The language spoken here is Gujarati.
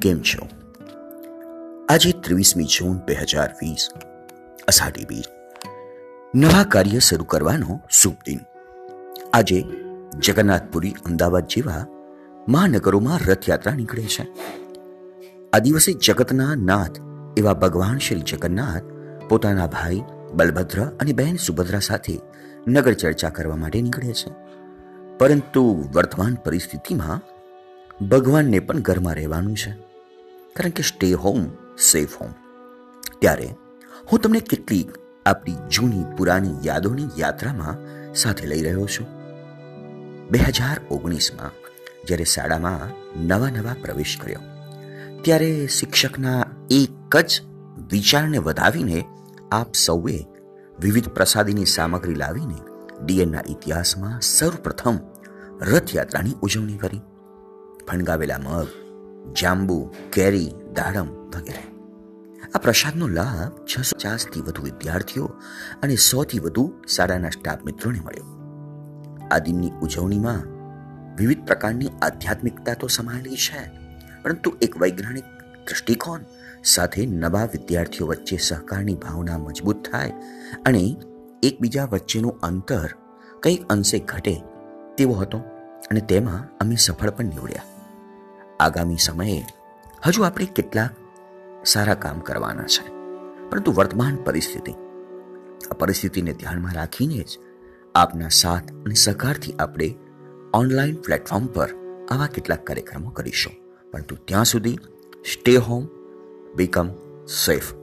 કેમ છો? આજે ત્રેવીસમી જૂન બે હજાર વીસ, અષાઢી બીજ. નવા કાર્ય શરૂ કરવાનો શુભ દિન. આજે જગન્નાથપુરી અમદાવાદ જેવા મહાનગરોમાં રથયાત્રા નીકળે છે. આ દિવસે જગતના નાથ એવા ભગવાન શ્રી જગન્નાથ પોતાના ભાઈ બલભદ્ર અને બહેન સુભદ્રા સાથે નગર ચર્ચા કરવા માટે નીકળે છે. પરંતુ વર્તમાન પરિસ્થિતિમાં ભગવાનને પણ ઘરમાં રહેવાનું છે. કારણ કે સ્ટે હોમ સેફ હોમ ત્યારે હું તમને કેટલીક આપણી જૂની પુરાની યાદોની યાત્રામાં સાથે લઈ રહ્યો છું. બે હજાર ઓગણીસમાં જ્યારે શાળામાં નવા નવા પ્રવેશ કર્યો, ત્યારે શિક્ષકના એક જ વિચારને વધાવીને આપ સૌએ વિવિધ પ્રસાદીની સામગ્રી લાવીને ડીએનના ઇતિહાસમાં સૌપ્રથમ રથયાત્રાની ઉજવણી કરી. ફણગાવેલા મગ જાંબુ, કેરી, દાડમ વગેરે. આ પ્રસાદનો લાભ છસો પચાસથી વધુ વિદ્યાર્થીઓ અને સોથી વધુ શાળાના સ્ટાફ મિત્રોને મળ્યો. આ દિનની ઉજવણીમાં વિવિધ પ્રકારની આધ્યાત્મિકતા તો સમાયેલી છે, પરંતુ એક વૈજ્ઞાનિક દૃષ્ટિકોણ સાથે નવા વિદ્યાર્થીઓ વચ્ચે સહકારની ભાવના મજબૂત થાય અને એકબીજા વચ્ચેનું અંતર કંઈક અંશે ઘટે તેવો હતો અને તેમાં અમે સફળ પણ નીવડ્યા. આગામી સમયે હજુ આપણે કેટલાક સારા કામ કરવાના છે. પરંતુ વર્તમાન પરિસ્થિતિ, આ પરિસ્થિતિને ધ્યાનમાં રાખીને જ આપના સાથ અને સહકારથી આપણે ઓનલાઈન પ્લેટફોર્મ પર આવા કેટલાક કાર્યક્રમો કરીશું. પરંતુ ત્યાં સુધી સ્ટે હોમ બીકમ સેફ